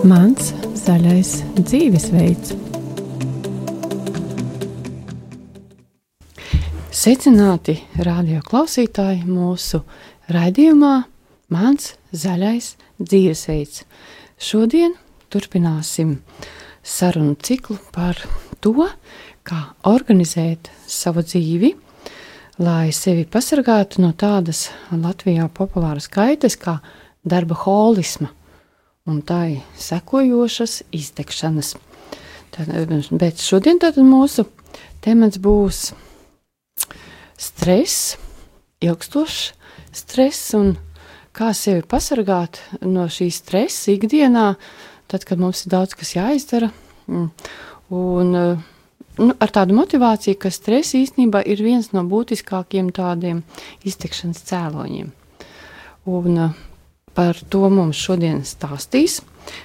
Mans zaļais dzīvesveids. Secināti radio klausītāji mūsu raidījumā Mans zaļais dzīvesveids. Šodien turpināsim sarunu ciklu par to, kā organizēt savu dzīvi, lai sevi pasargātu no tādas Latvijā populāras kaitas kā darba holisma un tai sekojošas iztekšanas. Tad, bet šodien mūsu temats būs stress, ilgstošs stress un kā sevi pasargāt no šī stresa ikdienā, tad, kad mums ir daudz kas jāizdara. Mm. Un, nu, ar tādu motivāciju, ka stress īstenībā ir viens no būtiskākajiem tādiem iztekšanas cēloņiem. Un par to mums šodien stāstīs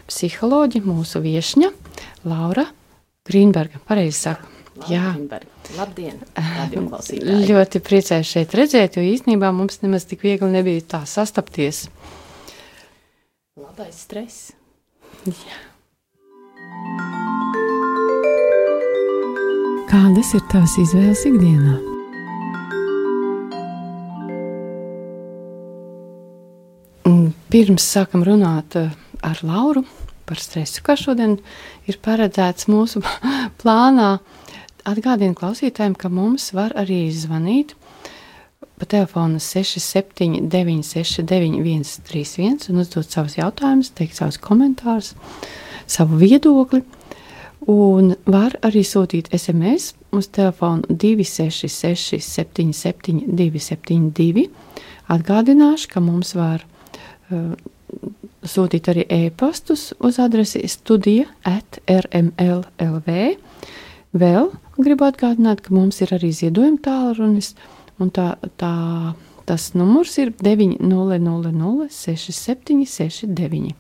psiholoģi, mūsu viesņa Laura Grīnberga. Pareizi saka. Jā, Labdien! Ļoti priecājos šeit redzēt, jo īstenībā mums nemaz tik viegli nebija tā sastapties. Labais stress. Jā. Kādas ir tavas izvēles ikdienā? Pirms sākam runāt eh, ar Lauru par stresu, kas šodien ir paredzēts mūsu plānā, Atgādinu klausītājiem, ka mums var arī zvanīt pa telefonu 679, 691, 131 un uzdot savus jautājumus, teikt savus komentārus, savu viedokli. Un var arī sūtīt SMS uz telefonu 266, 77, 272. Atgādināšu, ka mums var sūtīt arī e-pastus uz adresi studija at rml.lv. Vēl gribu atgādināt, ka mums ir arī ziedojuma tālrunis, un tā, tā, tas numurs ir 900 6769.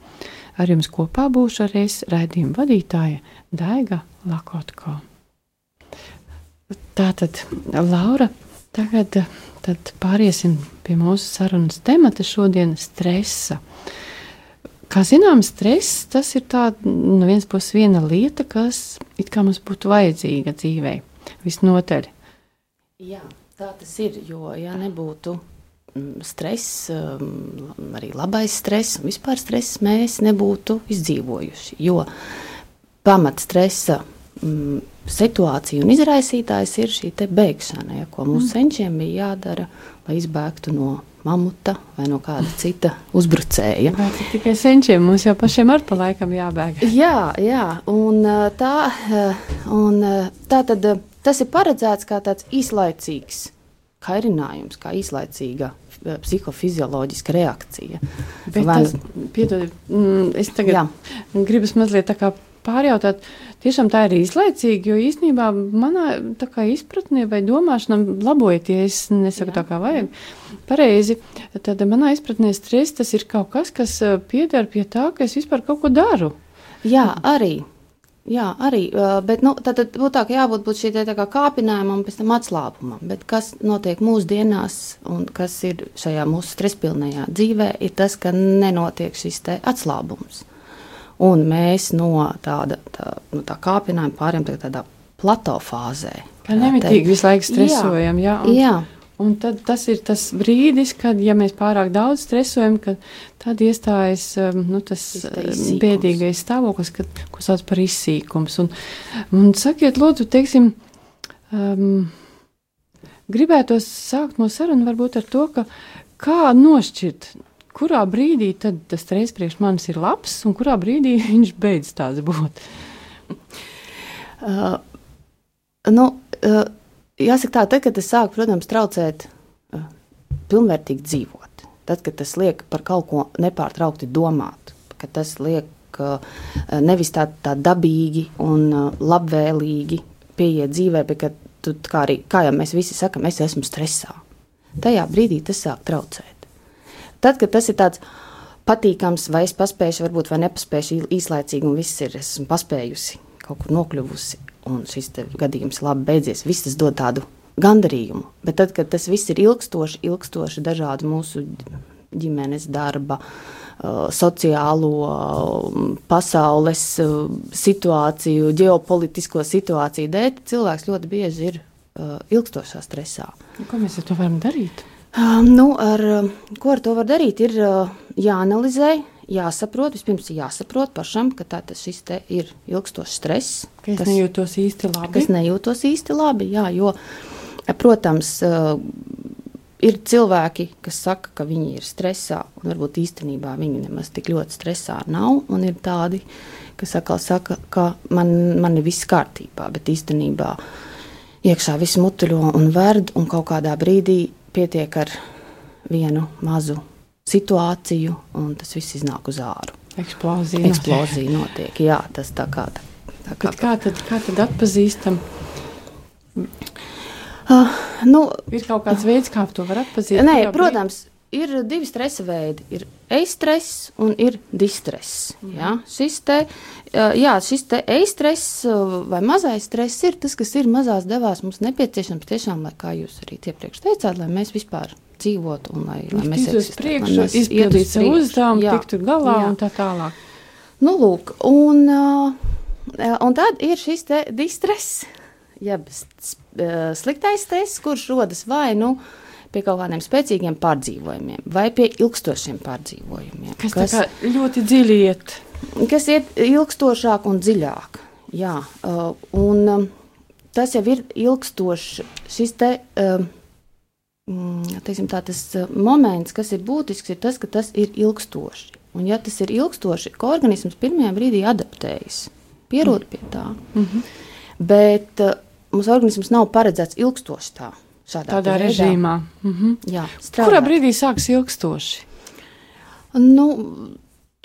Ar jums kopā būšu arī raidījuma vadītāja Daiga Lakotko. Tātad, Laura, tagad tad pāriesim pie mūsu sarunas temata šodien - stresa. Kā zināms, stress tas ir tāds no vienas puses viena lieta, kas it kā mums būtu vajadzīga dzīvē. Visnotaļ. Jā, tā tas ir. Jo, ja nebūtu mm, stress, mm, arī labais stress un vispār stress, mēs nebūtu izdzīvojuši. Jo pamat stresa mm, situācija un izraisītājs ir šī bēgšana, ja, ko mūsu mm. senčiem bija jādara, lai izbēgtu no mamuta vai no kāda cita uzbrucēja. Vai tikai senčiem mums jau pašiem ar pa laikam jābēg? Jā, jā, un tā, un tā tad tas ir paredzēts kā tāds īslaicīgs kairinājums, kā īslaicīga psihofizioloģiska reakcija. Bet Vai... tas, piedod, mm, es tagad Jā. gribu mazliet tā kā pārjautāt, tiešām tā ir izlaicīga, jo īstenībā manā izpratnē vai domāšanā, labojiet, ja es nesaku Jā. tā kā vajag, pareizi, tad manā izpratnē stress tas ir kaut kas, kas piedara pie tā, ka es vispār kaut ko daru. Jā, arī. Jā, arī, bet nu, tad, tad būtu tā, ka jābūt būt šī tā kā kāpinājumam, pēc tam atslābumam. Bet kas notiek mūsdienās un kas ir šajā mūsu stresspilnajā dzīvē, ir tas, ka nenotiek šis atslābums. Un mēs no tāda tā, no tā kāpinājuma pārējām tādā plato fāzē. Kā nemitīgi visu laiku stresojam. Jā, jā, un, jā. Un tad tas ir tas brīdis, kad ja mēs pārāk daudz stresojam, tad iestājas um, nu, tas um, bēdīgais stāvoklis, kad, ko sauc par izsīkums. Un, un sakiet, lūdzu, teiksim, um, gribētos sākt no sarunu varbūt ar to, ka kā nošķirt kurā brīdī tas stress priekš manis ir labs un kurā brīdī viņš beidz tāds būt? Uh, nu, uh, jāsaka tā, tad, kad es sāku, protams, traucēt uh, pilnvērtīgi dzīvot, tad, kad tas liek par kaut ko nepārtraukti domāt, ka tas liek uh, nevis tā, tā dabīgi un uh, labvēlīgi pieiet dzīvē, bet ka tu, kā, arī, kā jau mēs visi sakam, es esmu stresā. Tajā brīdī tas sāk traucēt. Tad, kad tas ir tāds patīkams, vai es paspēju, varbūt vai nepaspēju īslaicīgi, un viss ir, esmu paspējusi, kaut kur nokļuvusi, un šis gadījums labi beidzies, viss tas dod tādu gandarījumu. Bet tad, kad tas viss ir ilgstoši, ilgstoši dažādi mūsu ģimenes darba, sociālo pasaules situāciju, ģeopolitisko situāciju dēļ, cilvēks ļoti bieži ir ilgstošā stresā. Ko mēs ar to varam darīt? Nu, ar, ko ar to var darīt? Ir jāanalizē, jāsaprot, vispirms ir jāsaprot pašam, ka tā, šis ir ilgstošs stress. Ka es kas, nejūtos īsti labi. Kas nejūtos īsti labi, jā, jo, protams, ir cilvēki, kas saka, ka viņi ir stresā, un varbūt īstenībā viņi nemaz tik ļoti stresā nav, un ir tādi, kas atkal saka, ka man, man ir viss kārtībā, bet īstenībā iekšā viss mutuļo un verd, un kaut kādā brīdī pietiek ar vienu mazu situāciju, un tas viss iznāk uz āru. Eksplozija, Eksplozija notiek. notiek. Jā, tas tā kā. Tā kā, kā, tad, kā tad atpazīstam? Uh, nu, ir kaut kāds veids, kā to var atpazīt. Nē, protams, ir divi stresa veidi. Ir eistress un ir distress. Mm. Ja? Šis te, jā, šis te eistress vai mazais stress ir tas, kas ir mazās devās mums nepieciešams tiešām, lai, kā jūs arī iepriekš teicāt, lai mēs vispār dzīvotu un lai, lai mēs uz priekšu, izpildītu savu uzdevumu, tiktu galā jā. un tā tālāk. Nu, lūk, un, un tad ir šis te distress, jeb sliktais stress, kurš rodas vai nu, uh, pie kaut kādiem spēcīgiem pārdzīvojumiem vai pie ilgstošiem pārdzīvojumiem. Kas, kas ļoti dziļi iet? Kas iet ilgstošāk un dziļāk. Jā, uh, un um, tas jau ir ilgstošs. Šis te, mm, teiksim, tā, tas uh, moments, kas ir būtisks, ir tas, ka tas ir ilgstoši. Un, ja tas ir ilgstoši, ka organisms pirmajā brīdī adaptējas, pierod pie tā, mm -hmm. bet uh, mums organisms nav paredzēts ilgstoši tā. Tādā veidā. režīmā. Mhm. Jā, strādāt. Kurā brīdī sāks ilgstoši? Nu,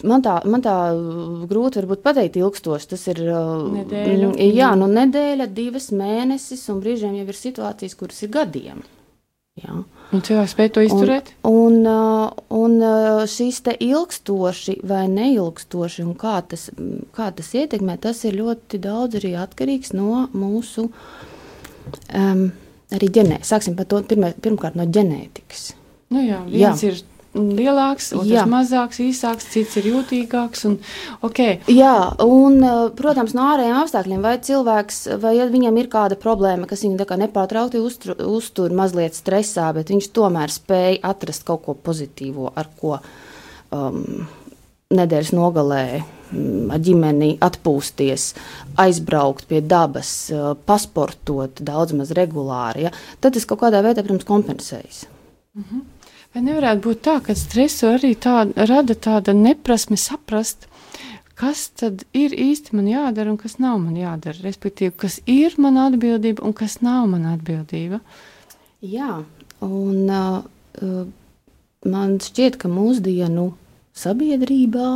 Man tā, man tā grūti pateikt, ilgstoši. Tas ir nedēļa. Jā, nu, nedēļa, divas mēnesis, un brīžiem jau ir situācijas, kuras ir gadiem. Jā. Un cilvēks spēj to izturēt? Un, un, un šīs te ilgstoši vai neilgstoši, un kā tas, kā tas ietekmē, tas ir ļoti daudz arī atkarīgs no mūsu. Um, arī ģenētikas. Sāksim par to pirmē, pirmkārt no ģenētikas. Nu jā, viens jā. ir lielāks, otrs mazāks, īsāks, cits ir jūtīgāks. Un, okay. Jā, un, protams, no ārējiem apstākļiem, vai cilvēks, vai ja viņam ir kāda problēma, kas viņu nepārtraukti uztur, uztur mazliet stresā, bet viņš tomēr spēja atrast kaut ko pozitīvo, ar ko um, nedēļas nogalē mm, ar ģimeni atpūsties, aizbraukt pie dabas, eh, pasportot daudz maz regulāri, ja, tad tas kaut kādā veidā, protams, kompensējas. Mm -hmm. Vai nevarētu būt tā, ka stresu arī tā, rada tāda neprasme saprast, kas tad ir īsti man jādara un kas nav man jādara? Respektīvi, kas ir mana atbildība un kas nav mana atbildība? Jā, un uh, man šķiet, ka mūsdienu sabiedrībā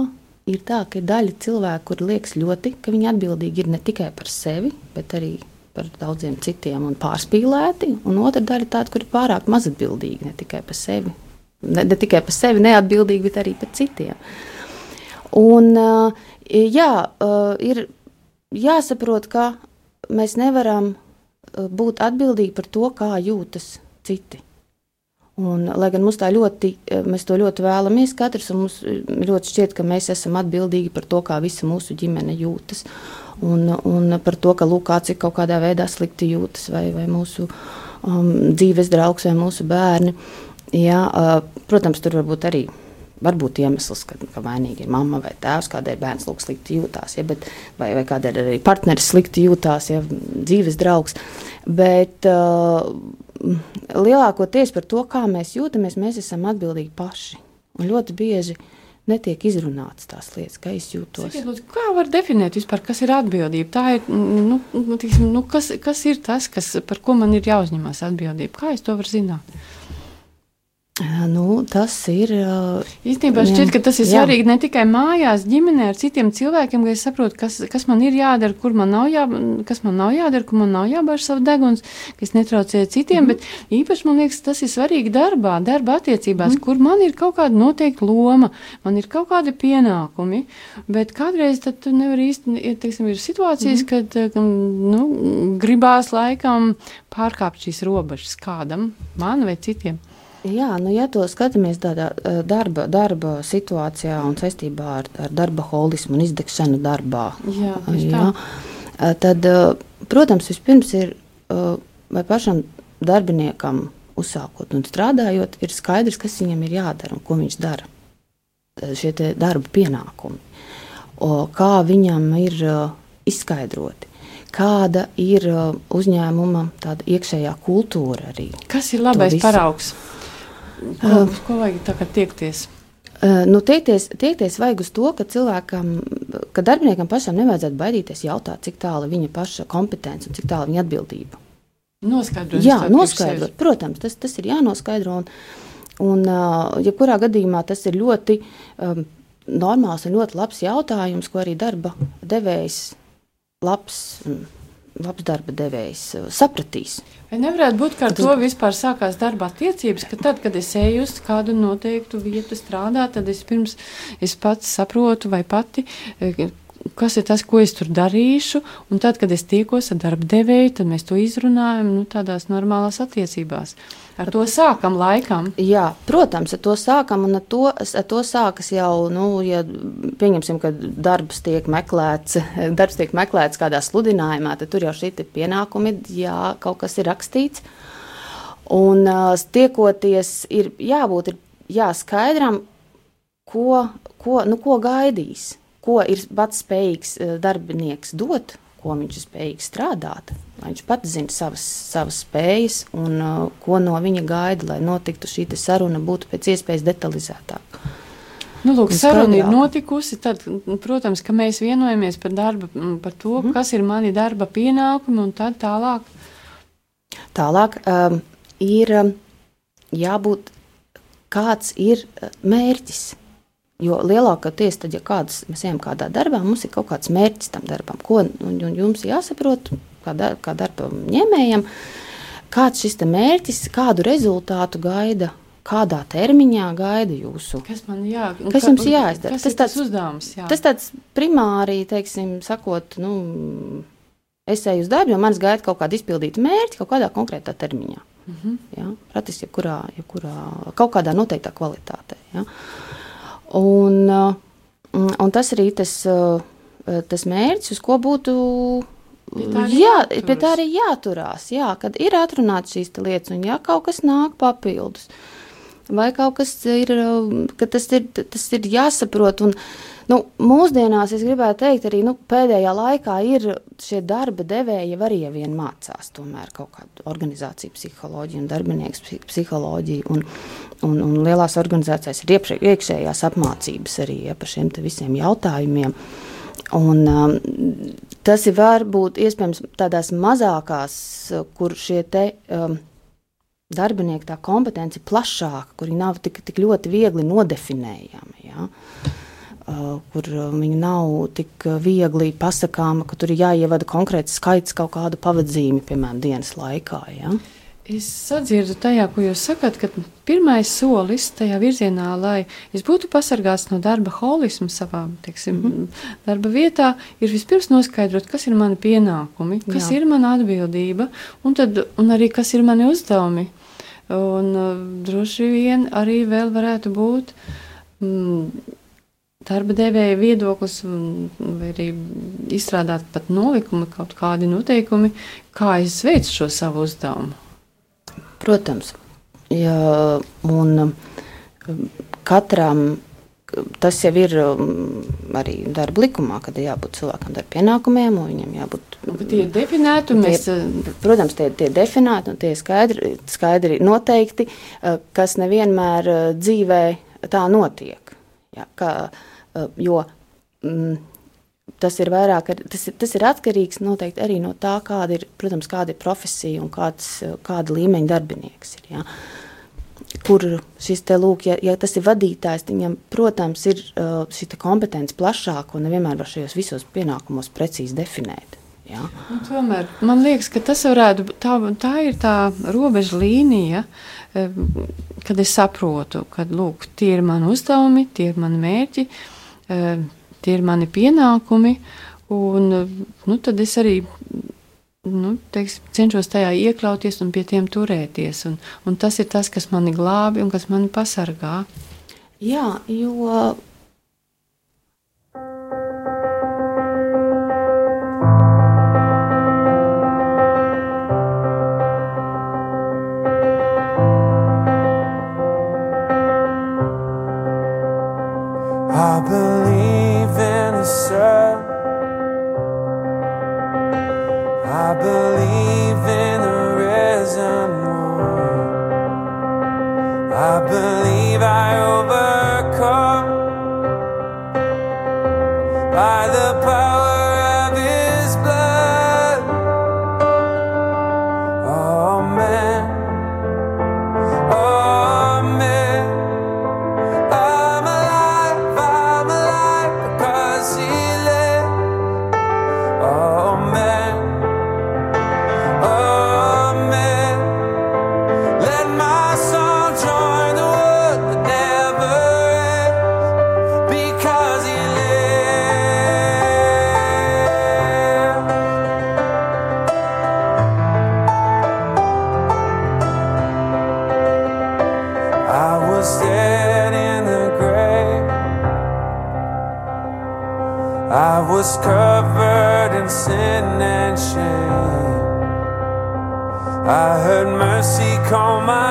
ir tā, ka ir daļa cilvēku, kuri liekas ļoti, ka viņi atbildīgi ir ne tikai par sevi, bet arī par daudziem citiem un pārspīlēti, un otra daļa tāda, kur ir pārāk mazatbildīgi ne tikai par sevi, ne, ne tikai par sevi neatbildīgi, bet arī par citiem. Un, jā, ir jāsaprot, ka mēs nevaram būt atbildīgi par to, kā jūtas citi. Un, lai gan mums tā ļoti, eh, mēs to ļoti vēlamies, katrs mums eh, ļoti šķiet, ka mēs esam atbildīgi par to, kā visa mūsu ģimene jūtas. Un, un par to, ka lūk, kāds ir kaut kādā veidā slikti jūtas, vai, vai mūsu um, dzīves draugs, vai mūsu bērni. Jā, uh, protams, tur var būt arī var būt iemesls, ka, ka vainīgi ir mamma vai tēvs, kādēļ bērns lūk slikti jūtās, ja, bet, vai, vai kādēļ arī partneris slikti jūtās, ja dzīves draugs. Bet, uh, lielākoties par to, kā mēs jūtamies, mēs esam atbildīgi paši. Un ļoti bieži netiek izrunātas tās lietas, kā es jūtos. Sakiet, kā var definēt vispār, kas ir atbildība? Tā ir, nu, tiksim, nu, kas, kas ir tas, kas, par ko man ir jāuzņemās atbildība? Kā es to varu zināt? Nu, tas ir. Īstenībā šķiet, ka tas ir jā. svarīgi ne tikai mājās, ģimenē, ar citiem cilvēkiem, ka es saprotu, kas, kas man ir jādara, kur man nav, jā, kas man nav jādara, kur man nav jābāž savu deguns, kas netraucē citiem. Mm. Bet īpaši man liekas, tas ir svarīgi darbā, darba attiecībās, mm. kur man ir kaut kāda noteikta loma, man ir kaut kādi pienākumi. Bet kādreiz tu nevari īsti, teiksim, ir situācijas, mm. kad nu, gribās laikam pārkāpt šīs robežas kādam, man vai citiem. Jā, nu, ja to skatāmies tādā darba, darba situācijā un saistībā ar, ar darba holismu un izdegšanu darbā, Jā, jā, tad, protams, vispirms ir vai pašam darbiniekam uzsākot un strādājot, ir skaidrs, kas viņam ir jādara un ko viņš dara. Šie darba pienākumi, o, kā viņam ir izskaidroti kāda ir uzņēmuma iekšējā kultūra arī. Kas ir labais paraugs? Ko, uh, ko vajag tagad tiekties? Nu, tiekties, tiekties vajag uz to, ka cilvēkam, ka darbiniekam pašam nevajadzētu baidīties jautāt, cik tālu viņa paša kompetence un cik tālu viņa atbildība. Noskaidrot, Jā, noskaidrot. Protams, tas, tas ir jānoskaidro. Un, un jebkurā gadījumā tas ir ļoti um, normāls un ļoti labs jautājums, ko arī darba devējs labs. Um, labs darba devējs uh, sapratīs. Vai nevarētu būt, ka ar to vispār sākās darba attiecības, ka tad, kad es eju uz kādu noteiktu vietu strādāt, tad es pirms es pats saprotu vai pati, eh, kas ir tas, ko es tur darīšu, un tad, kad es tiekos ar darba devēju, tad mēs to izrunājam nu, tādās normālās attiecībās. Ar to sākam laikam. Jā, protams, ar to sākam, un ar to, ar to sākas jau, nu, ja pieņemsim, ka darbs tiek meklēts, darbs tiek meklēts kādā sludinājumā, tad tur jau šī pienākumi, jā, kaut kas ir rakstīts. Un uh, tiekoties, ir jābūt ir, jā, skaidram, ko, ko, nu, ko gaidīs, ko ir pats spējīgs darbinieks dot ko viņš ir spējīgs strādāt. Viņš pats zina savas, savas spējas un uh, ko no viņa gaida, lai notiktu šī saruna, būtu pēc iespējas detalizētāka. Nu, lūk, saruna ir notikusi. Tad, protams, ka mēs vienojamies par, darba, par to, mm. kas ir mani darba pienākumi, un tad tālāk. Tālāk um, ir um, jābūt, kāds ir uh, mērķis Jo lielākoties, tad, ja kādas, mēs ejam kādā darbā, mums ir kaut kāds mērķis tam darbam, ko un, un jums jāsaprot, kā, dar, kā darba ņēmējam, kāds šis mērķis, kādu rezultātu gaida. Kādā termiņā gaida jūsu? Kas man jā, kas jums jāizdara? Tas ir tāds uzdevums. Jā. Tas tāds primāri, teiksim, sakot, nu, es eju uz darbu, jo manis gaida kaut kāda izpildīta mērķa kaut kādā konkrētā termiņā. Mm -hmm. ja? Praktiski jebkurā, jebkurā, kaut kādā noteiktā kvalitātē. Ja? Uh, Un, uh, un tas arī tas, uh, tas mērķis, uz ko būtu. Jā, pie tā arī jāturās. Jā, kad ir atrunāts šīs lietas, un ja kaut kas nāk papildus, vai kaut kas ir, uh, ka tas ir, tas ir jāsaprot. Un, uh, Nu, mūsdienās es gribētu teikt, arī nu, pēdējā laikā ir šie darba devēji arī vien mācās tomēr kaut kādu organizāciju psiholoģiju un darbinieku psiholoģiju. Un, un, un lielās organizācijās ir iepšē, iekšējās apmācības arī ja, par šiem visiem jautājumiem. Un, um, tas ir varbūt iespējams tādās mazākās, kur šie te. Um, Darbinieki tā kompetence ir plašāka, kuri nav tik, tik ļoti viegli nodefinējami. Ja? Uh, kur viņi nav tik viegli pasakāma, ka tur ir jāievada konkrēts skaits kaut kādu pavadzīmi, piemēram, dienas laikā. Ja? Es sadzirdu tajā, ko jūs sakat, ka pirmais solis tajā virzienā, lai es būtu pasargāts no darba holisma savā teiksim, mm -hmm. darba vietā, ir vispirms noskaidrot, kas ir mani pienākumi, kas Jā. ir mana atbildība un, tad, un arī kas ir mani uzdevumi. Un uh, droši vien arī vēl varētu būt. Mm, darba devēja viedoklis, vai arī izstrādāt pat nolikumi, kaut kādi noteikumi, kā es veicu šo savu uzdevumu. Protams, ja, un katram tas jau ir um, arī darba likumā, kad ir jābūt cilvēkam ar pienākumiem, un viņam jābūt. Nu, tie ir definēti, un mēs. Tie, protams, tie, tie ir definēti, un tie ir skaidri, skaidri noteikti, uh, kas nevienmēr uh, dzīvē tā notiek. Ja, ka, uh, Eh, jo mm, tas ir vairāk, tas tas ir atkarīgs noteikti arī no tā, kāda ir, protams, kāda ir profesija un kāds, kāda līmeņa darbinieks ir. Ja. Kur šis te lūk, ja, ja tas ir vadītājs, viņam, protams, ir uh, šī kompetence plašāka un nevienmēr var šajos visos pienākumos precīzi definēt. Ja. Un tomēr man liekas, ka tas varētu tā, tā ir tā robeža līnija, eh, kad es saprotu, ka lūk, tie ir mani uzdevumi, tie ir mani mērķi, uh, tie ir mani pienākumi, un nu, tad es arī nu, teiks, cenšos tajā iekļauties un pie tiem turēties. Un, un tas ir tas, kas mani glābi un kas mani pasargā. Jā, jo I believe Vai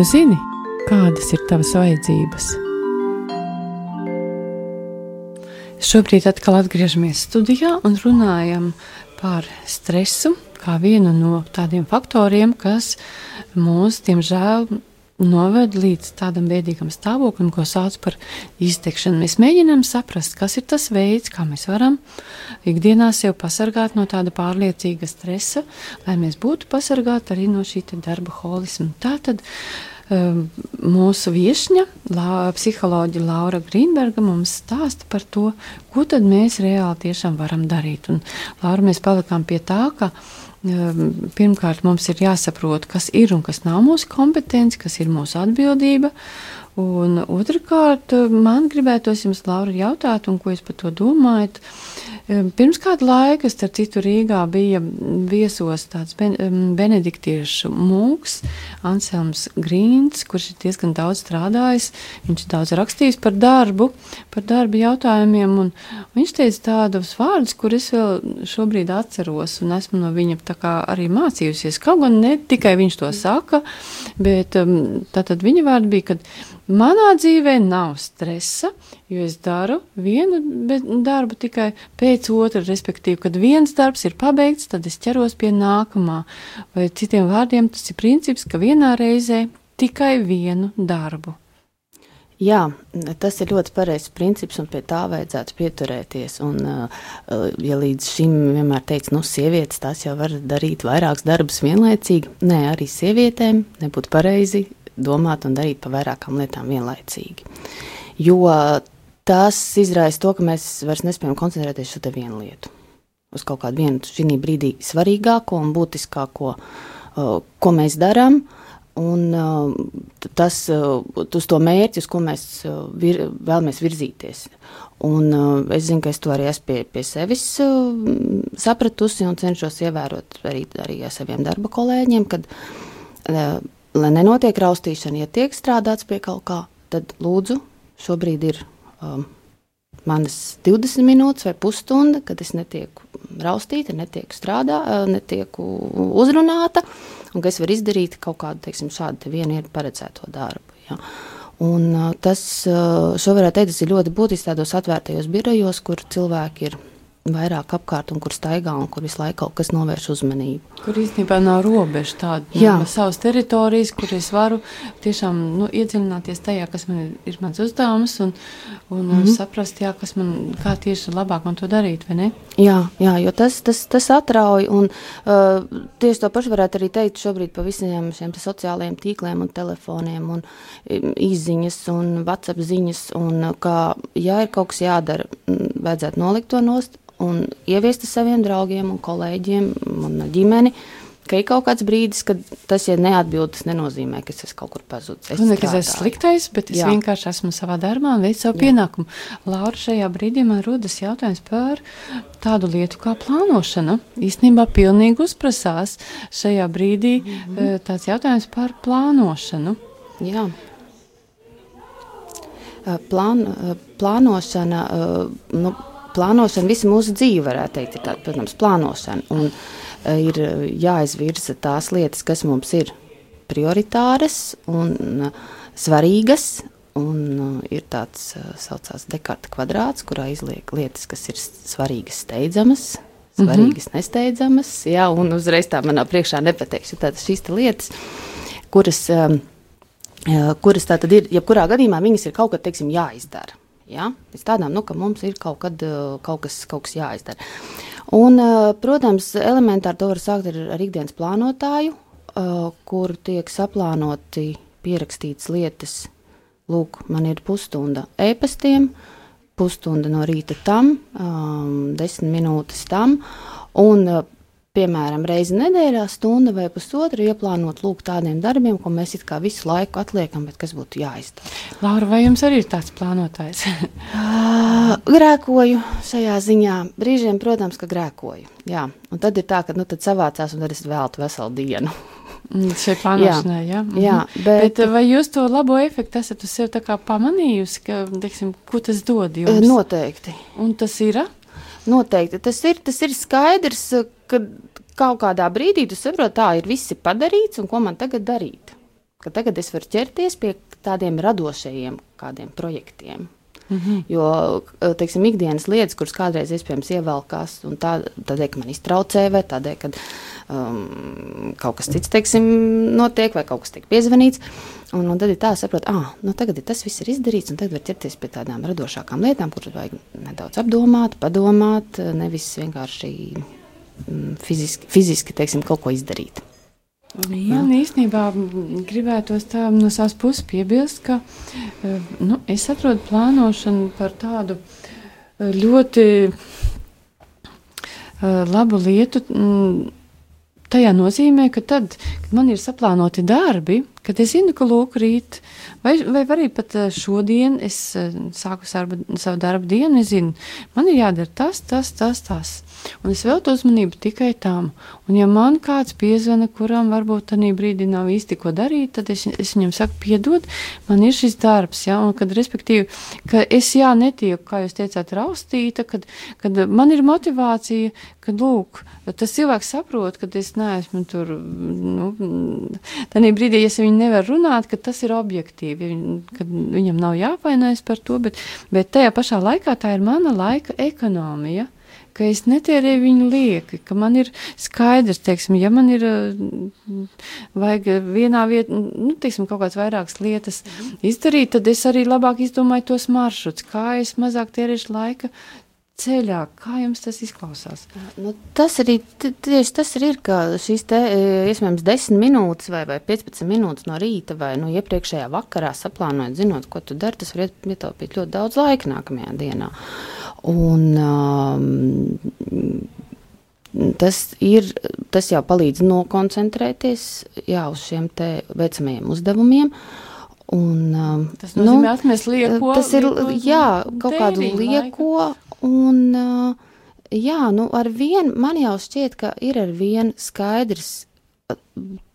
tu zini, kādas ir tavas vajadzības? Šobrīd atkal atgriežamies studijā un runājam par stresu kā vienu no tādiem faktoriem, kas mūs, diemžēl, noved līdz tādam bēdīgam stāvoklim, ko sauc par iztekšanu. Mēs mēģinām saprast, kas ir tas veids, kā mēs varam ikdienā sev pasargāt no tāda pārliecīga stresa, lai mēs būtu pasargāti arī no šī darba holisma. Tā tad mūsu viesņa, la, psiholoģija Laura Grīnberga, mums stāsta par to, ko tad mēs reāli tiešām varam darīt. Un, Laura, mēs palikām pie tā, ka Ehm, pirmkārt, mums ir jāsaprot, kas ir un kas nav mūsu kompetence, kas ir mūsu atbildība. Un otrkārt, man gribētos jums, Laura, jautāt, un ko jūs par to domājat. Pirms kāda laika, starp citu, Rīgā bija viesos tāds ben, benediktiešu mūks, Anselms Grīns, kurš ir diezgan daudz strādājis. Viņš ir daudz rakstījis par darbu, par darba jautājumiem, un viņš teica tādus vārdus, kur es vēl šobrīd atceros, un esmu no viņa arī mācījusies. Kaut gan ne tikai viņš to saka, bet tātad viņa vārdi bija, ka manā dzīvē nav stresa, jo es daru vienu darbu tikai pēc otra, respektīvi, kad viens darbs ir pabeigts, tad es ķeros pie nākamā. Vai citiem vārdiem tas ir princips, ka vienā reizē tikai vienu darbu. Jā, tas ir ļoti pareizs princips, un pie tā vajadzētu pieturēties. Un, uh, ja līdz šim vienmēr teica, nu, sievietes tās jau var darīt vairākus darbus vienlaicīgi, nē, arī sievietēm nebūtu pareizi domāt un darīt pa vairākām lietām vienlaicīgi. Jo tas izraisa to, ka mēs vairs nespējam koncentrēties uz vienu lietu, uz kaut kādu vienu šī brīdī svarīgāko un būtiskāko, uh, ko mēs darām. Un uh, tas uh, uz to mērķi, uz ko mēs vir, vēlamies virzīties. Un, es zinu, ka es to arī esmu pie, pie sevis sapratusi un cenšos ievērot arī, arī ar saviem darba kolēģiem, kad, lai nenotiek raustīšana, ja tiek strādāts pie kaut kā, tad lūdzu, šobrīd ir um, manas 20 minūtes vai pusstunda, kad es netieku raustīta, netieku strādāta, netieku uzrunāta. Uh, un ka es varu izdarīt kaut kādu teiksim, šādu vienu ir paredzēto darbu. Ja. Un, tas, šo varētu teikt, tas ir ļoti būtiski tādos atvērtajos birojos, kur cilvēki ir vairāk apkārt un kur staigā un kur visu laiku kaut kas novērš uzmanību. Kur īstenībā nav robeža tāda no savas teritorijas, kur es varu tiešām nu, iedziļināties tajā, kas man ir, ir mans uzdevums un, un mm -hmm. saprast, jā, kas man, kā tieši labāk man to darīt, vai ne? Jā, jā jo tas, tas, tas atrauj un uh, tieši to pašu varētu arī teikt šobrīd pa visiem šiem sociālajiem tīkliem un telefoniem un izziņas un WhatsApp ziņas un kā, ja ir kaut kas jādara, vajadzētu nolikt to nost un ieviest saviem draugiem un kolēģiem un ģimeni. Ka ir kaut kāds brīdis, kad tas, ja neatbild, tas nenozīmē, ka es esmu kaut kur pazudis. Es domāju, ka es esmu sliktais, bet es Jā. vienkārši esmu savā darbā un veicu savu Jā. pienākumu. Laura, šajā brīdī man rodas jautājums par tādu lietu kā plānošana. Īstenībā pilnīgi uzprasās šajā brīdī mm -hmm. tāds jautājums par plānošanu. Jā. Plān, plānošana, nu, plānošana, visa mūsu dzīve, varētu teikt, ir tāda, protams, plānošana. Un uh, ir jāizvirza tās lietas, kas mums ir prioritāras un uh, svarīgas. Un ir tāds saucās dekarta kvadrāts, kurā izliek lietas, kas ir svarīgas, steidzamas, svarīgas, mm -hmm. nesteidzamas. Jā, un uzreiz tā manā priekšā nepateikšu tādas šīs lietas, kuras, kuras tā tad ir, jebkurā gadījumā viņas ir kaut kad, teiksim, jāizdara. Ja? Pēc tādām, nu, ka mums ir kaut, kad, eh, kaut, kas, kaut kas jāizdara. Un, eh, protams, elementāri to var sākt ar, ar ikdienas plānotāju, eh, kur tiek saplānoti pierakstītas lietas. Lūk, man ir pusstunda e-pastiem, pusstunda no rīta tam, um, desmit minūtes tam. Un piemēram, reizi nedēļā, stunda vai pusotra ieplānot lūk tādiem darbiem, ko mēs it kā visu laiku atliekam, bet kas būtu jāizdara. Laura, vai jums arī ir tāds plānotājs? grēkoju šajā ziņā. Brīžiem, protams, ka grēkoju. Jā. Un tad ir tā, ka nu, tad savācās un tad es veltu veselu dienu. Mm, šai plānošanai, jā. jā. jā mhm. bet, bet vai jūs to labo efektu esat uz sevi pamanījusi, ka, teiksim, ko tas dod jums? Noteikti. Un tas ir? Noteikti. Tas ir, tas ir skaidrs, ka kaut kādā brīdī tu saproti, tā ir viss padarīts un ko man tagad darīt. Ka tagad es varu ķerties pie tādiem radošajiem kādiem projektiem. Mm -hmm. Jo, teiksim, ikdienas lietas, kuras kādreiz iespējams ievelkās, un tā, tādēļ, ka man iztraucē, vai tādēļ, ka um, kaut kas cits, teiksim, notiek, vai kaut kas tiek piezvanīts, un, un tad ir tā, saprot, ah, nu tagad ir tas viss ir izdarīts, un tagad var ķerties pie tādām radošākām lietām, kuras vajag nedaudz apdomāt, padomāt, nevis vienkārši fiziski, fiziski teiksim, kaut ko izdarīt. Jā, jā. īstenībā gribētos tā no savas puses piebilst, ka eh, nu, es atrodu plānošanu par tādu eh, ļoti eh, labu lietu. Tajā nozīmē, ka tad, kad man ir saplānoti darbi, kad es zinu, ka lūk, rīt, vai, vai arī pat šodien es sāku savu, savu darbu dienu, es zinu, man ir jādara tas, tas, tas, tas. Un es veltu uzmanību tikai tam. Un ja man kāds piezvana, kuram varbūt tajā brīdī nav īsti ko darīt, tad es, es viņam saku, piedod, man ir šis darbs, ja, un kad, respektīvi, ka es jā, netieku, kā jūs teicāt, raustīta, kad, kad man ir motivācija, ka, lūk, tas cilvēks saprot, ka es neesmu tur, nu, tajā brīdī, ja viņi nevar runāt, ka tas ir objektīvi, ka viņam nav jāpainojas par to, bet, bet tajā pašā laikā tā ir mana laika ekonomija ka es netērēju viņu lieki, ka man ir skaidrs, teiksim, ja man ir vajag vienā vietā, nu, teiksim, kaut kādas vairākas lietas izdarīt, tad es arī labāk izdomāju tos maršruts, kā es mazāk tērēšu laika ceļā. Kā jums tas izklausās? Nu, tas arī tieši tas arī ir, ka šīs te, iespējams 10 minūtes vai, vai 15 minūtes no rīta vai no nu, iepriekšējā vakarā saplānojot, zinot, ko tu dari, tas var ietaupīt ļoti daudz laika nākamajā dienā. Un, um, tas, ir, tas jau palīdz nokoncentrēties jā, uz šiem veicamajiem uzdevumiem. Un, um, tas nozīmē, nu, atmest lieko. Tas ir, jā, kaut kādu lieko. Laika. Un, jā, nu, ar vienu man jau šķiet, ka ir ar vienu skaidrs,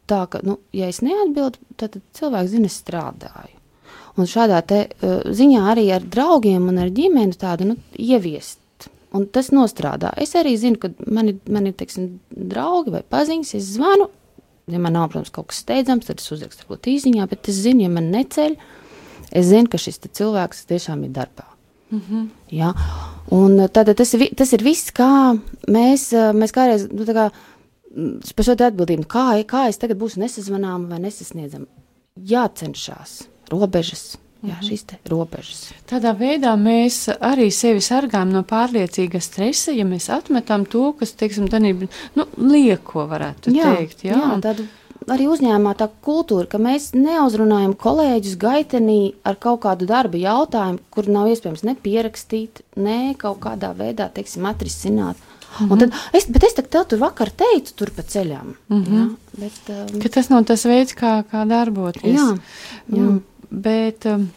tā ka, nu, ja es neatbildu, tad, tad cilvēks zina, es strādāju. Un šādā te, uh, ziņā arī ar draugiem un ar ģimeni tādu nu, ieviest. Un tas nostrādā. Es arī zinu, ka man ir, man ir teiksim, draugi vai paziņas, es zvanu. Ja man nav, protams, kaut kas steidzams, tad es uzrakstu varbūt īsiņā, bet es zinu, ja man neceļ, es zinu, ka šis cilvēks tiešām ir darbā. Mm -hmm. ja? Un tad tas, tas ir viss, kā mēs, mēs kādreiz, nu, kā, par šo atbildību, kā, kā es tagad būšu nesazvanām vai nesasniedzam. Jācenšas robežas. Jā, mhm. šīs robežas. Tādā veidā mēs arī sevi sargājam no pārliecīga stresa, ja mēs atmetam to, kas, teiksim, tā ir nu, lieko, varētu jā, teikt. Jā, jā tādu arī uzņēmumā tā kultūra, ka mēs neuzrunājam kolēģus gaitenī ar kaut kādu darba jautājumu, kur nav iespējams ne pierakstīt, ne kaut kādā veidā, teiksim, atrisināt. Mm -hmm. Es, bet es tev tur vakar teicu, tur pa ceļam. Mm -hmm. ja? bet, um, ka tas nav tas veids, kā, kā darboties. Jā, jā. Mm. Bet, um,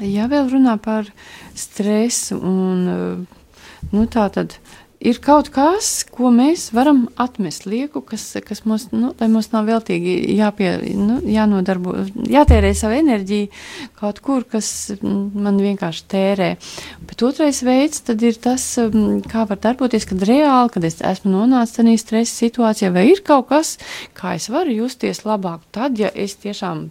ja vēl runā par stresu un nu, tā tad ir kaut kas, ko mēs varam atmest lieku, kas, kas mums, nu, mums nav veltīgi jāpie, nu, jānodarbo, jātērē savu enerģiju kaut kur, kas man vienkārši tērē. Bet otrais veids tad ir tas, um, kā var darboties, kad reāli, kad es esmu nonācis tādā stresa situācijā, vai ir kaut kas, kā es varu justies labāk tad, ja es tiešām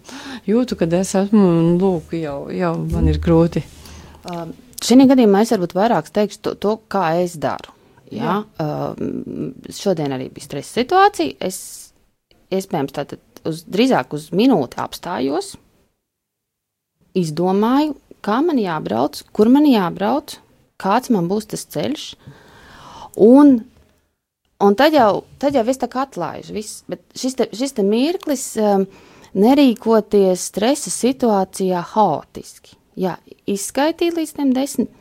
jūtu, ka es esmu, lūk, jau, jau man ir grūti. Um, Šī gadījumā es varbūt vairāk teikšu to, to kā es daru. Jā, uh, šodien arī bija stresa situācija. Es iespējams tātad uz, drīzāk uz minūti apstājos, izdomāju, kā man jābrauc, kur man jābrauc, kāds man būs tas ceļš. Un, un tad, jau, tad jau es tā kā atlaižu. Viss, bet šis, te, šis te mirklis um, nerīkoties stresa situācijā haotiski. Jā, izskaitīt līdz tiem desmit,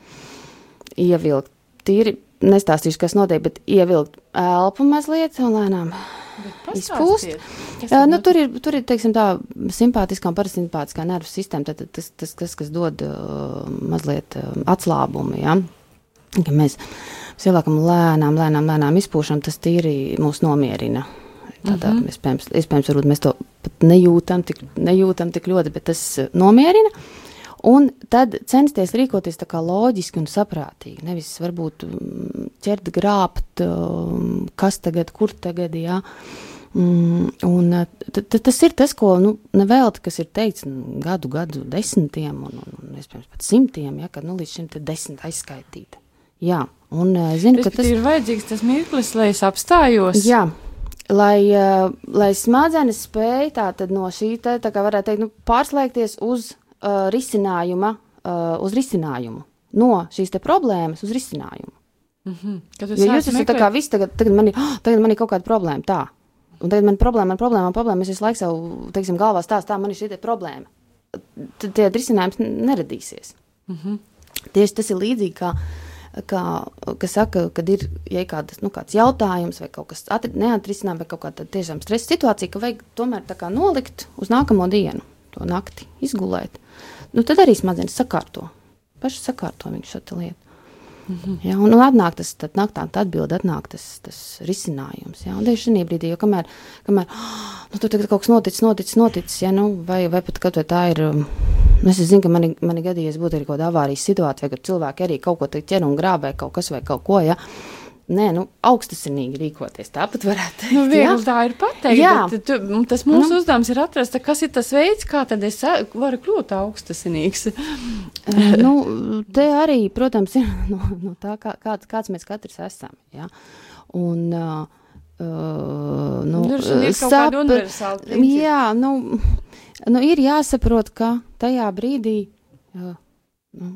ievilkt tīri nestāstīšu, kas notiek, bet ievilkt elpu mazliet un lēnām izpūst. Uh, nu, tur ir, tur ir teiksim, tā simpātiskā un parasimpātiskā nervu sistēma, tad tas, tas, tas kas dod uh, mazliet uh, atslābumu. Ja? Ka mēs ielākam lēnām, lēnām, lēnām izpūšam, tas tīri mūs nomierina. Tādā, mm -hmm. iespējams, iespējams, varbūt mēs to pat nejūtam tik, nejūtam tik ļoti, bet tas nomierina. Uh, Un tad censties rīkoties tā kā loģiski un saprātīgi. Nevis varbūt mm, ķert, grābt, um, kas tagad, kur tagad, jā. Mm, un tas ir tas, ko nu, nevelti, kas ir teikts nu, gadu, gadu desmitiem un, un, un iespējams pat simtiem, ja, kad nu, līdz šim desmit aizskaitīta. Jā, un zinu, ka tas ir vajadzīgs tas mirklis, lai es apstājos. Jā, lai, uh, lai smadzenes spēj tā tad no šī te, tā kā varētu teikt, nu, pārslēgties uz uh, risinājuma, uh, uz risinājumu, no šīs problēmas uz risinājumu. Mm -hmm. Jo jūs esat tā kā viss, tagad, tagad, man ir, oh, tagad man ir kaut kāda problēma, tā. Un tagad man ir problēma, man problēma, man problēma, es visu laiku savu, teiksim, galvā stāstu, tā man ir šī problēma. Tad tie risinājums neradīsies. Mm -hmm. Tieši tas ir līdzīgi kā, kā kas saka, kad ir ja kādas, nu, kāds jautājums vai kaut kas neatrisinām, vai kaut kāda tiešām stresa situācija, ka vajag tomēr nolikt uz nākamo dienu, to nakti izgulēt nu, tad arī smadzenes sakārto. Paši sakārto viņu šo lietu. Mm -hmm. ja, un, un atnāk tas, tad nāk tā atbilde, atnāk tas, tas risinājums. Ja, tieši šī brīdī, jo kamēr, kamēr nu, tur kaut kas noticis, noticis, noticis, ja, nu, vai, vai pat kaut vai tā ir, um, nu, es zinu, ka mani, mani gadījies būt arī kaut kāda avārijas situācija, kad cilvēki arī kaut ko ķer un grābē kaut kas vai kaut ko, ja, Nē, nu, augstasinīgi rīkoties. Tāpat varētu teikt. Nu, viegli tā ir pateikt. Jā. Bet, tu, tas mūsu nu. uzdevums ir atrast, kas ir tas veids, kā tad es varu kļūt augstasinīgs. nu, te arī, protams, ir no, no tā, kā, kāds, kāds mēs katrs esam. Ja? Un, uh, Uh, nu, ir sap, jā, nu, nu, ir jāsaprot, ka tajā brīdī uh, nu,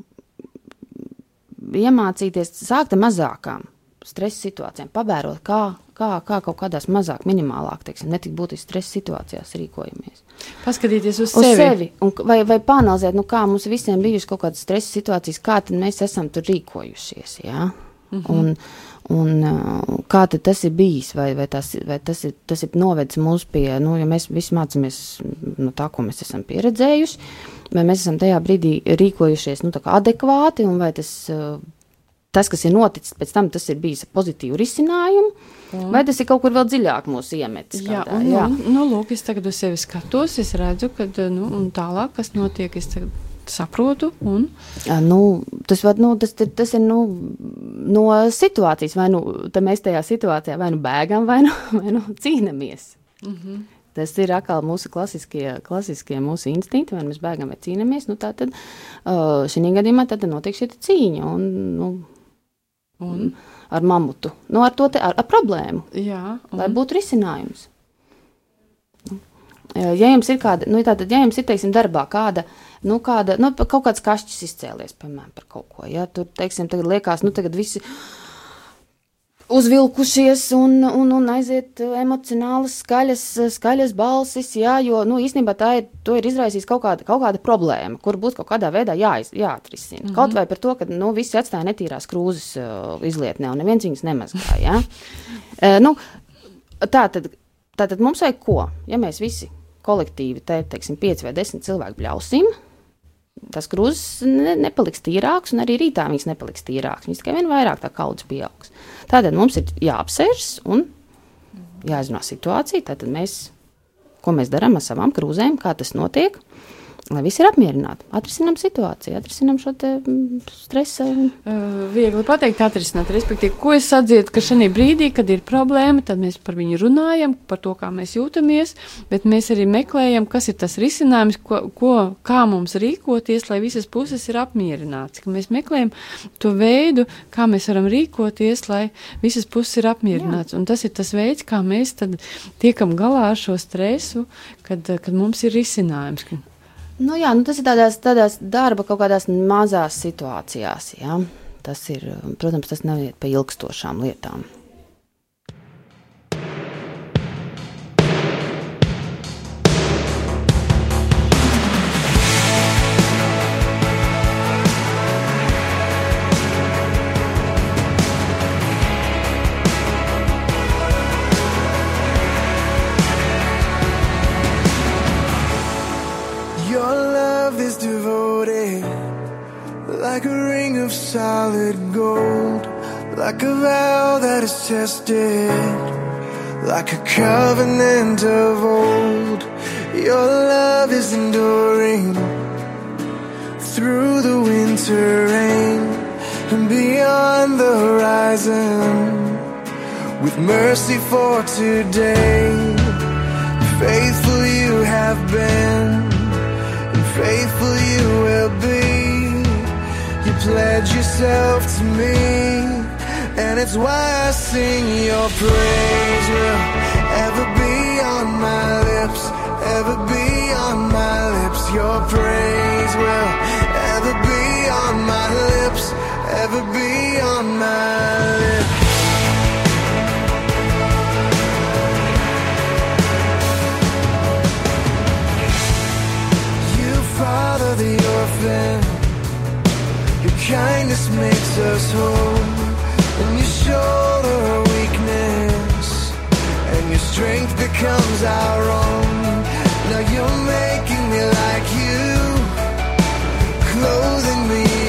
iemācīties sākt ar mazākām stresa situācijām, pavērot, kā, kā, kā kaut kādās mazāk, minimālāk, teiksim, netik būtiski stresa situācijās rīkojamies. Paskatīties uz, uz sevi. sevi un, vai, vai panalizēt, nu, kā mums visiem bijušas kaut kādas stresa situācijas, kā mēs esam tur rīkojušies. Ja? Mm -hmm. un, un kā tas ir bijis, vai, vai, tas, vai tas, ir, tas ir novedis mūs pie, nu, ja mēs visi mācāmies no tā, ko mēs esam pieredzējuši, vai mēs esam tajā brīdī rīkojušies nu, adekvāti, un vai tas tas, kas ir noticis pēc tam, tas ir bijis pozitīvu risinājumu, mm. vai tas ir kaut kur vēl dziļāk mūsu iemetis. Jā, kādā, un, jā. Un, nu, lūk, es tagad uz sevi skatos, es redzu, ka nu, tālāk, kas notiek, es tagad saprotu. Un... Jā, nu, tas, var, nu, tas, tas ir nu, no situācijas, vai nu mēs tajā situācijā vai nu bēgam, vai nu, vai nu cīnāmies. Mm -hmm. Tas ir atkal mūsu klasiskie, klasiskie mūsu instinkti, vai mēs bēgam vai cīnāmies. Nu, tā tad uh, šī gadījumā tad notiek šī cīņa. Un, nu, Un? Ar mamutu. Nu, ar to te, ar, ar problēmu. Jā, un? lai būtu risinājums. Ja jums ir kāda, nu, tātad, ja jums ir, teiksim, darbā kāda, nu, kāda, nu, kaut kāds kašķis izcēlies, piemēram, par kaut ko, ja tur, teiksim, tagad liekas, nu, tagad visi, uh, uzvilkušies un, un, un aiziet emocionālas, skaļas, skaļas balsis, jā, jo nu, īstenībā tā ir, ir izraisījis kaut kāda, kaut kāda problēma, kur būs kaut kādā veidā jāiz, jāatrisina. Mm -hmm. Kaut vai par to, ka nu, visi atstāja netīrās krūzes uh, izlietnē un neviens viņas nemazgā. Ja? uh, nu, tā, tad, tā tad mums vajag ko? Ja mēs visi kolektīvi, te, teiksim, pieci vai desmit cilvēki bļausim, tas krūzes ne, nepaliks tīrāks, un arī rītā viņas nepaliks tīrāks. Viņas tikai vien vairāk tā kaudzes pieaugs. Tādēļ mums ir jāapsēžas un jāizrunā situācija. Tad mēs, ko mēs darām ar savām krūzēm, kā tas notiek lai visi ir apmierināti. Atrisinām situāciju, atrisinām šo mm, stresu. Viegli pateikt, atrisināt. Respektīvi, ko es atzīstu, ka šajā brīdī, kad ir problēma, tad mēs par viņu runājam, par to, kā mēs jūtamies, bet mēs arī meklējam, kas ir tas risinājums, ko, ko, kā mums rīkoties, lai visas puses ir apmierināts. Ka mēs meklējam to veidu, kā mēs varam rīkoties, lai visas puses ir apmierināts. Jā. Un tas ir tas veids, kā mēs tiekam galā ar šo stresu, kad, kad mums ir risinājums. Nu, jā, nu tas ir tādās, tādās darba kaut kādās mazās situācijās. Jā. Tas ir, protams, tas nav pa ilgstošām lietām. Like a vow that is tested, like a covenant of old. Your love is enduring through the winter rain and beyond the horizon. With mercy for today, faithful you have been, and faithful you will pledge yourself to me and it's why I sing your praise us whole and you shoulder our weakness and your strength becomes our own. Now you're making me like you clothing me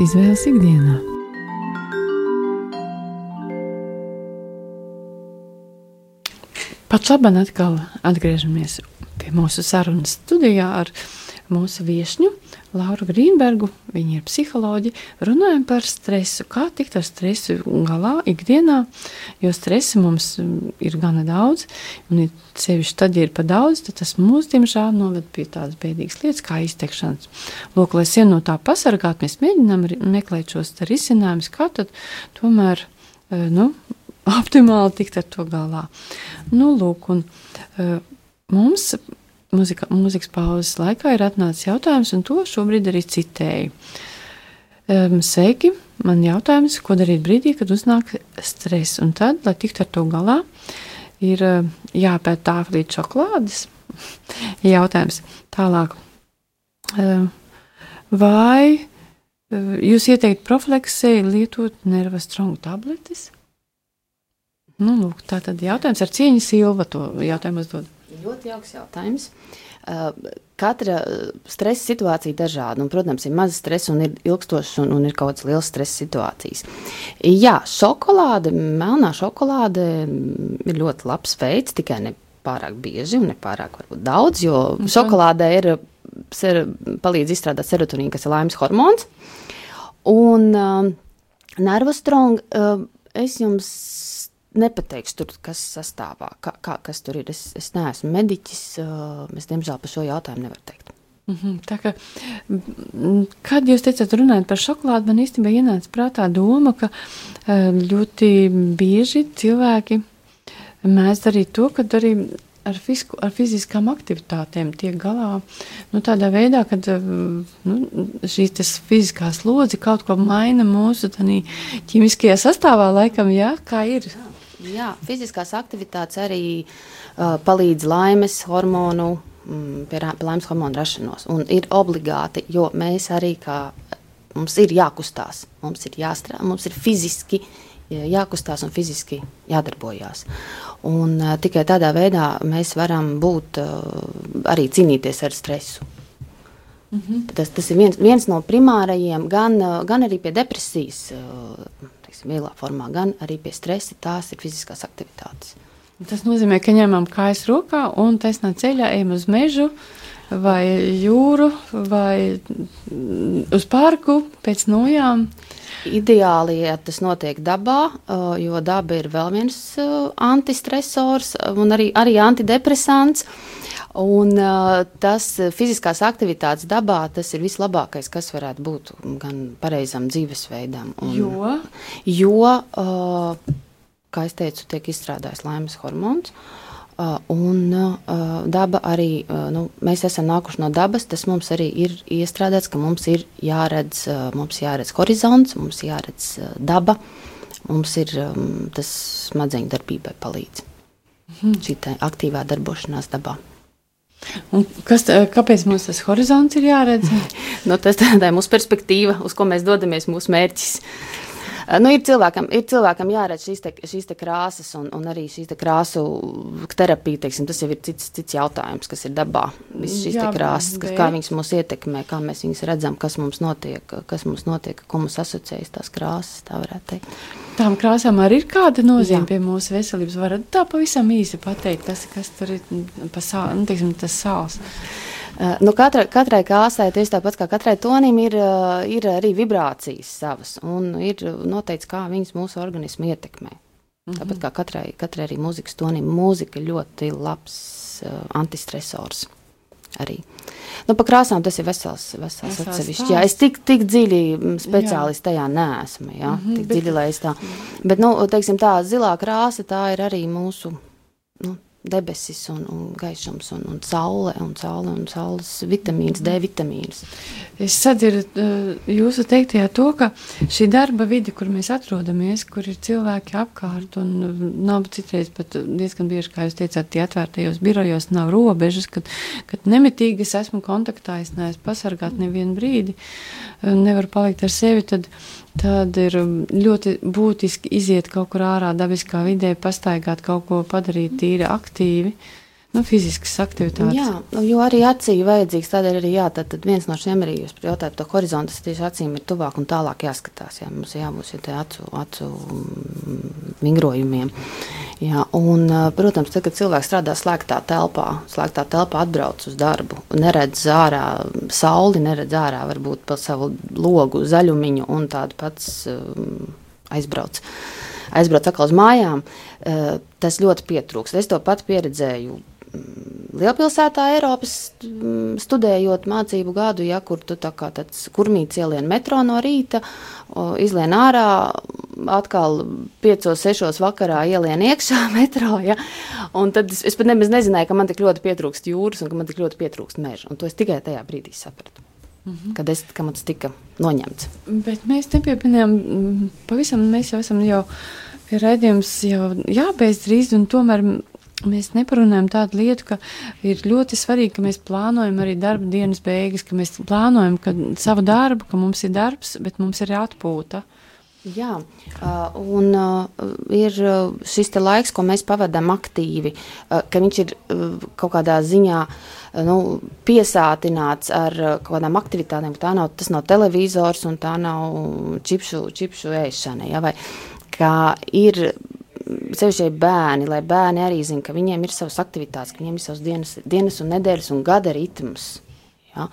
izvēles ikdienā? Pat labi, atkal atgriežamies pie mūsu sarunas studijā ar mūsu viesņu Lauru Grīnbergu. Viņa ir psiholoģija. Runājam par stresu. Kā tikt ar stresu galā ikdienā, jo stresa mums ir gana daudz. Un sevišķi tad, ja ir pa daudz, tad tas mūs, diemžēl, noved pie tādas bēdīgas lietas kā iztekšanas. Lūk, lai sevi no tā pasargāt, mēs mēģinām meklēt šos risinājumus, kā tad tomēr, e, nu, optimāli tikt ar to galā. Nu, lūk, un, uh, mums muzika, mūzikas pauzes laikā ir atnācis jautājums, un to šobrīd arī citēju. Um, sveiki! Man jautājums, ko darīt brīdī, kad uznāk stress, un tad, lai tiktu ar to galā, ir uh, jāpēt tāflīt šokolādes. jautājums tālāk. Uh, vai uh, jūs ieteikt profileksē lietot nervastrongu tabletes? Nu, lūk, tā tad jautājums ar cieņu Silva to jautājumu uzdod. Ļoti jauks jautājums. Katra stresa situācija ir dažāda. Un, protams, ir maza stresa un ir ilgstoša un, un ir kaut kādas liels stresa situācijas. Jā, šokolāde, melnā šokolāde ir ļoti labs veids, tikai ne pārāk bieži un ne pārāk daudz, jo mhm. šokolādē ir ser, palīdz izstrādāt serotonīnu, kas ir laimes hormons. Un uh, nervostrong, uh, es jums nepateikšu, tur, kas sastāvā, kā, kā, kas tur ir. Es, es neesmu mediķis, es diemžēl par šo jautājumu nevaru teikt. Mm -hmm, kā, kad jūs teicat, runājot par šokolādi, man īstenībā ienāca prātā doma, ka ļoti bieži cilvēki mēdz darīt to, ka arī ar, fisku, ar fiziskām aktivitātēm tiek galā nu, tādā veidā, ka nu, šīs fiziskās lodzi kaut ko maina mūsu ķīmiskajā sastāvā, laikam, jā, kā ir. Jā. Jā, fiziskās aktivitātes arī uh, palīdz laimes hormonu, mm, pie, laimes hormonu rašanos. Un ir obligāti, jo mēs arī kā mums ir jākustās, mums ir jāstrādā, mums ir fiziski jākustās un fiziski jādarbojās. Un, uh, tikai tādā veidā mēs varam būt, uh, arī cīnīties ar stresu. Mm -hmm. tas, tas ir viens, viens no primārajiem, gan, gan arī pie depresijas. Uh, teiksim, vieglā formā, gan arī pie stresa, tās ir fiziskās aktivitātes. Tas nozīmē, ka ņemam kājas rokā un taisnā ceļā ejam uz mežu vai jūru vai uz parku pēc nojām. Ideāli, ja tas notiek dabā, jo daba ir vēl viens antistresors un arī, arī antidepresants. Un, tas fiziskās aktivitātes dabā, tas ir vislabākais, kas varētu būt gan pareizam dzīvesveidam. Un, jo, jo kā jau teicu, tiek izstrādājis laimes hormons. Un daba arī, nu, mēs esam nākuši no dabas, tas mums arī ir iestrādāts, ka mums ir jāredz, mums jāredz horizonts, mums jāredz daba, mums ir tas smadzeņu darbībai palīdz. Mhm. Šī aktīvā darbošanās dabā. Un kas, kāpēc mums tas horizonts ir jāredz? nu, tas ir mūsu perspektīva, uz ko mēs dodamies, mūsu mērķis. Nu, ir, cilvēkam, ir cilvēkam jāredz šīs, te, šīs te krāsas, un, un arī šīs krāsu terapija. Teiksim, tas jau ir cits, cits jautājums, kas ir dabā. Visas šīs Jā, krāsas, kas, kā viņas mūs ietekmē, kā mēs viņus redzam, kas mums notiek, kas mums notiek, ko mums asociējas tās krāsas. Tā varētu teikt. Tām krāsām arī ir kāda nozīme Jā. pie mūsu veselības. Varat tā pavisam īsi pateikt, kas, kas tur ir pa sā, nu, teiksim, tas sāls. Uh, nu, katra, katrai krāsai, tieši tāpat kā katrai tonim, ir, uh, ir arī vibrācijas savas, un ir noteikts, kā viņas mūsu organismu ietekmē. Mm -hmm. Tāpat kā katrai, katrai arī mūzikas tonim, mūzika ļoti labs uh, antistresors arī. Nu, par krāsām tas ir vesels, vesels atsevišķi. Jā, es tik, tik dziļi mm, speciālisti tajā neesmu. Jā, mm -hmm, tik bet... dziļi, lai es tā. Bet, nu, teiksim tā, zilā krāsa, tā ir arī mūsu, debesis un, un gaišums un, un saule un saule un saules vitamīns, D vitamīns. Es sadzirdu uh, jūsu teiktajā to, ka šī darba vide, kur mēs atrodamies, kur ir cilvēki apkārt un uh, nav citreiz pat diezgan bieži, kā jūs teicāt, tie atvērtajos birojos nav robežas, kad, kad nemitīgi es esmu kontaktā, es neesmu pasargāt nevienu brīdi, uh, nevaru palikt ar sevi, tad uh, Tad ir ļoti būtiski iziet kaut kur ārā, dabiskā vidē, pastaigāt kaut ko, padarīt tīri aktīvi. Nu, fiziskas aktivitātes. Jā, nu, jo arī acī vajadzīgs. Tādēļ arī jā, tad, tad viens no šiem arī jūs jautājat par horizontu. Tieši acīm ir tuvāk un tālāk jāskatās. Jā, mums jābūt šiem acu, acu mm, vingrojumiem. Jā, un, protams, tad, kad cilvēks strādā slēgtā telpā, slēgtā telpā atbrauc uz darbu, neredz ārā sauli, neredz ārā varbūt pa savu logu zaļumiņu un tādu pats aizbrauc. Aizbrauc atkal uz mājām, tas ļoti pietrūkst. Es to pat pieredzēju lielpilsētā Eiropas studējot mācību gadu, ja kur tu tā kā tāds kurmīts ielien metro no rīta, izlien ārā, atkal 5-6 vakarā ielien iekšā metro, ja, un tad es, es pat nemaz nezināju, ka man tik ļoti pietrūkst jūras un ka man tik ļoti pietrūkst meža, un to es tikai tajā brīdī sapratu. Mm -hmm. Kad, es, kad man tas tika noņemts. Bet mēs nepiepinām, pavisam mēs jau esam jau pie redzējums jau jābeidz drīz, un tomēr Mēs neparunājam tādu lietu, ka ir ļoti svarīgi, ka mēs plānojam arī darba dienas beigas, ka mēs plānojam ka savu darbu, ka mums ir darbs, bet mums ir atpūta. Jā, un ir šis laiks, ko mēs pavadām aktīvi, ka viņš ir kaut kādā ziņā nu, piesātināts ar kaut kādām aktivitātēm. Tā nav, tas nav televizors un tā nav čipšu, čipšu ēšana. Ja, vai, ir sevišķi bērni, lai bērni arī zinātu, ka viņiem ir savas aktivitātes, ka viņiem ir savas dienas, dienas un nedēļas un gada ritms. Ja?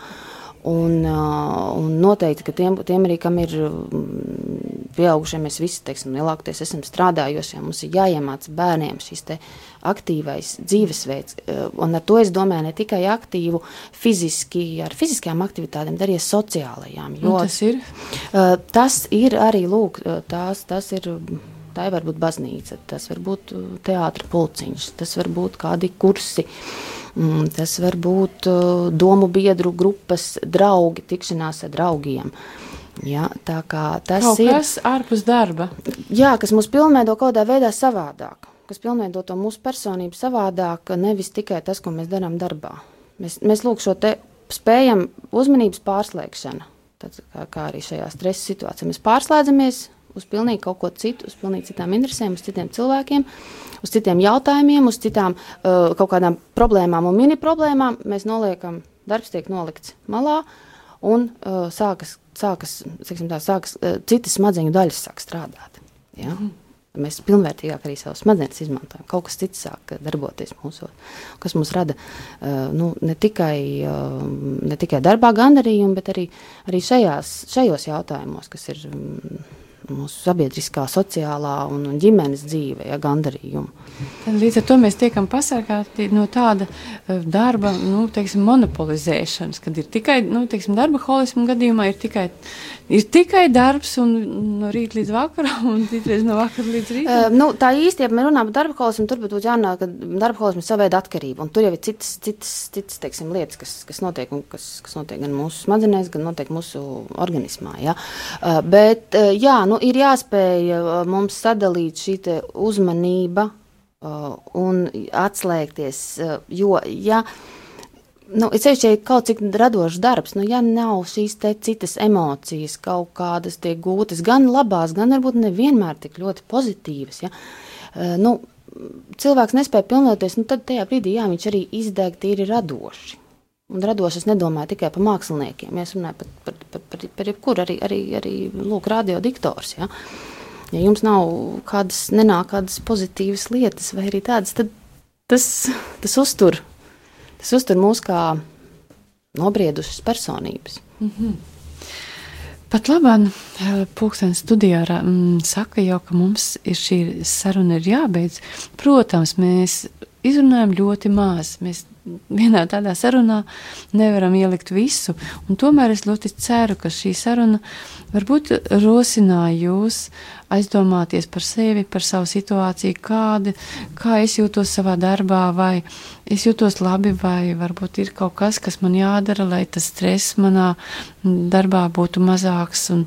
Un, un noteikti, ka tiem, tiem arī, kam ir pieaugušie, mēs visi, teiksim, lielākoties esam strādājošie, mums ir jāiemāca bērniem šis aktīvais dzīvesveids. Un ar to es domāju ne tikai aktīvu fiziski, ar fiziskajām aktivitātēm, bet arī sociālajām. Jo, un tas ir? Tas ir arī, lūk, tās, tas ir Tā var būt baznīca, tas var būt uh, teātris, pulciņš, tas var būt kādi kursi. Mm, tas var būt uh, domu biedru grupas, draugi, tikšanās ar draugiem. Ja, tā kā tas Kaut ir kas ārpus darba. Jā, kas mūs pilnveido kaut kādā veidā savādāk, kas pilnveido to mūsu personību savādāk, nevis tikai tas, ko mēs darām darbā. Mēs, mēs lūk šo te spējam uzmanības pārslēgšanu. Tad, kā, kā arī šajā stresa situācijā mēs pārslēdzamies, uz pilnīgi kaut ko citu, uz pilnīgi citām interesēm, uz citiem cilvēkiem, uz citiem jautājumiem, uz citām uh, kaut kādām problēmām un mini problēmām. Mēs noliekam, darbs tiek nolikts malā un uh, sākas, sākas, tā, sākas uh, citas smadzeņu daļas sāk strādāt. Ja? Mm. Mēs pilnvērtīgāk arī savus smadzenes izmantojam. Kaut kas cits sāk darboties mūsu, kas mums rada uh, nu, ne, tikai, uh, ne tikai darbā gandarījumu, bet arī, arī šajās, šajos jautājumos, kas ir. Um, mūsu sabiedriskā, sociālā un, ģimenes dzīve, ja gandarījumu. Līdz ar to mēs tiekam pasargāti no tāda uh, darba nu, teiksim, monopolizēšanas, kad ir tikai nu, teiksim, darba holismu gadījumā ir tikai, ir tikai darbs un no rīta līdz vakaram un citreiz no vakara līdz rītam. Uh, nu, tā īsti, ja mēs runājam par darba holismu, tur būtu jānāk, ka darba holismu ir savēda atkarība, un tur jau ir citas, citas, citas teiksim, lietas, kas, kas notiek, un kas, kas notiek gan mūsu smadzenēs, gan notiek mūsu organismā. Ja? Uh, bet, uh, jā, nu, ir jāspēj uh, mums sadalīt šī uzmanība uh, un atslēgties. Uh, jo, ja, nu, es teiktu, ja kaut cik radošs darbs, nu, ja nav šīs citas emocijas, kaut kādas tiek gūtas, gan labās, gan varbūt nevienmēr tik ļoti pozitīvas. Ja, nu, cilvēks nespēja pilnvērties, nu, tad tajā brīdī jā, viņš arī izdeg tīri radoši. Un radoši es nedomāju tikai par māksliniekiem. Es runāju par, par, par, par, par jebkuru, arī, arī, arī lūk, radiodiktors. Ja? ja jums nav kādas, nenāk kādas pozitīvas lietas, vai arī tādas, tad tas, tas uztur, tas uztur mūs kā nobriedušas personības. Mm -hmm. Pat labāk, eh, Pūkstens studijā mm, saka jau, ka mums ir šī saruna ir jābeidz. Protams, mēs izrunājam ļoti maz. Mēs vienā tādā sarunā nevaram ielikt visu. Tomēr es ļoti ceru, ka šī saruna varbūt rosināja jūs aizdomāties par sevi, par savu situāciju, kādi, kā es jūtos savā darbā, vai es jūtos labi, vai varbūt ir kaut kas, kas man jādara, lai tas stress manā darbā būtu mazāks. Un,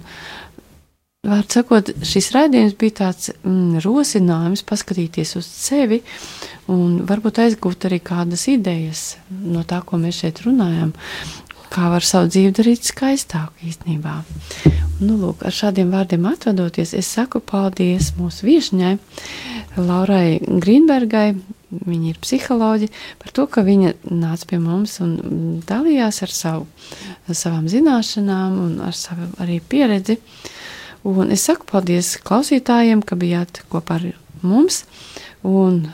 Vārds sakot, šis raidījums bija tāds mm, rosinājums paskatīties uz sevi un varbūt aizgūt arī kādas idejas no tā, ko mēs šeit runājam, kā var savu dzīvi darīt skaistāk īstenībā. Nu, lūk, ar šādiem vārdiem atvadoties, es saku paldies mūsu viešņai, Laurai Grīnbergai, Viņa ir psiholoģija, par to, ka viņa nāca pie mums un dalījās ar, savu, ar savām zināšanām un ar savu arī pieredzi. Un es saku paldies klausītājiem, ka bijāt kopā ar mums. Un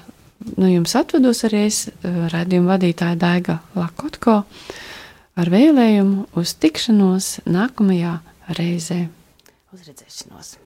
no jums atvados arī es, redzējumu vadītāja Daiga Lakotko, ar vēlējumu uz tikšanos nākamajā reizē. Uz redzēšanos!